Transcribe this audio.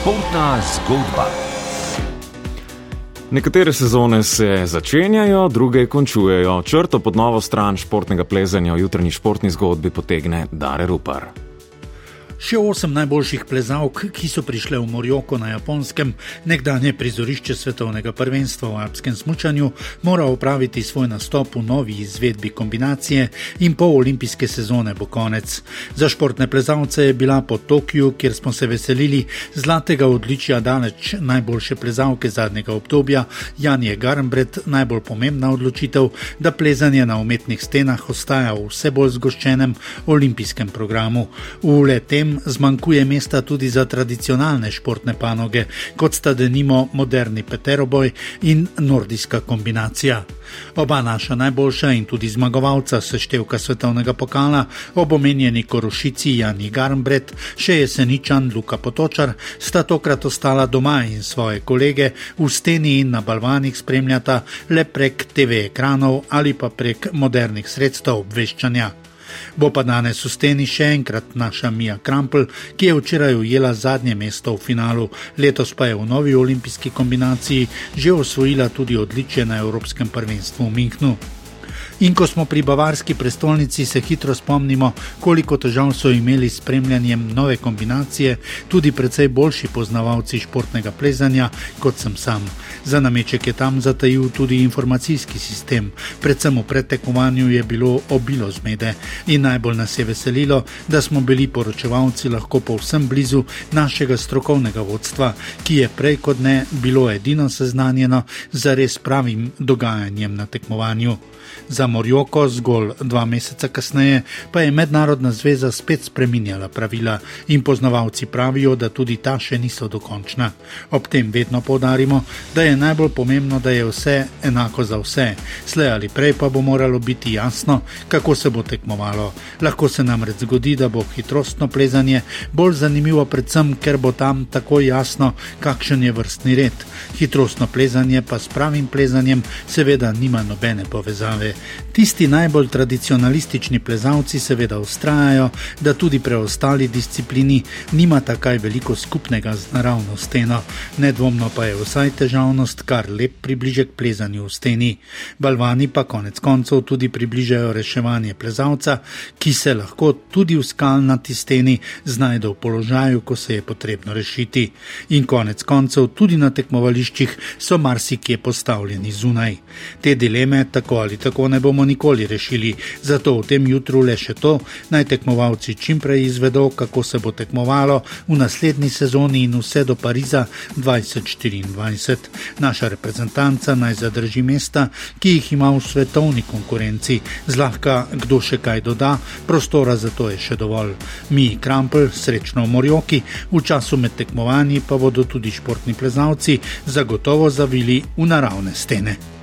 Športna zgodba. Nekatere sezone se začenjajo, druge končujejo. Črto pod novo stran športnega plezanja v jutranji športni zgodbi potegne Dare Rupar. Še osem najboljših plezalk, ki so prišle v Morjoko na Japonskem, nekdanje prizorišče svetovnega prvenstva v alpskem smučanju, mora opraviti svoj nastop v novi izvedbi kombinacije in pol olimpijske sezone bo konec. Za športne plezalce je bila po Tokiu, kjer smo se veselili zlatega odličja daleč najboljše plezalke zadnjega obdobja, Janje Garmbret, najbolj pomembna odločitev, da plezanje na umetnih stenah ostaja v vse bolj zgoščenem olimpijskem programu. V letem zmanjkuje mesta tudi za tradicionalne športne panoge, kot sta denimo moderni Peteroboj in nordijska kombinacija. Oba naša najboljša in tudi zmagovalca seštevka svetovnega pokala, ob omenjeni Korošici Jani Garmbret, še jeseničan Luka Potočar, sta tokrat ostala doma in svoje kolege v steni in na balvanih spremljata le prek TV ekranov ali pa prek modernih sredstev obveščanja. Bo pa danes v steni še enkrat naša Mija Krampel, ki je včeraj ujela zadnje mesto v finalu, letos pa je v novi olimpijski kombinaciji že osvojila tudi odličje na Evropskem prvenstvu v Minhnu. In ko smo pri bavarski prestolnici, se hitro spomnimo, koliko težav so imeli s spremljanjem nove kombinacije, tudi precej boljši poznavalci športnega plezanja kot sem sam. Za nameček je tam zatajil tudi informacijski sistem, predvsem v pretekovanju je bilo obilo zmede in najbolj nas je veselilo, da smo bili poročevalci lahko povsem blizu našega strokovnega vodstva, ki je prej kot ne bilo edino seznanjeno z res pravim dogajanjem na tekmovanju. Za Morjoko, zgolj dva meseca kasneje, pa je Mednarodna zveza spet spremenjala pravila in poznavalci pravijo, da tudi ta še niso dokončna. Ob tem vedno povdarimo, da je najbolj pomembno, da je vse enako za vse. Slej ali prej pa bo moralo biti jasno, kako se bo tekmovalo. Lahko se namreč zgodi, da bo hitrostno plezanje bolj zanimivo, predvsem ker bo tam tako jasno, kakšen je vrstni red. Hitrostno plezanje pa s pravim plezanjem seveda nima nobene povezave. Tisti najbolj tradicionalistični plezalci seveda ustrajajo, da tudi preostali disciplini nimata kaj veliko skupnega z naravno steno, nedvomno pa je vsaj težavnost kar lep približek plezanju v steni. Balvani pa konec koncev tudi približajo reševanje plezalca, ki se lahko tudi v skalnati steni znajde v položaju, ko se je potrebno rešiti. In konec koncev tudi na tekmovališčih so marsikje postavljeni zunaj. Te dileme tako ali tako ne bomo nikoli rešili, zato v tem jutru le še to, naj tekmovalci čim prej izvedo, kako se bo tekmovalo v naslednji sezoni in vse do Pariza 2024. Naša reprezentanca naj zadrži mesta, ki jih ima v svetovni konkurenci, zlahka kdo še kaj doda, prostora za to je še dovolj. Mi, Krampel, srečno v Morjoki, v času med tekmovanji pa bodo tudi športni plezalci zagotovo zavili v naravne stene.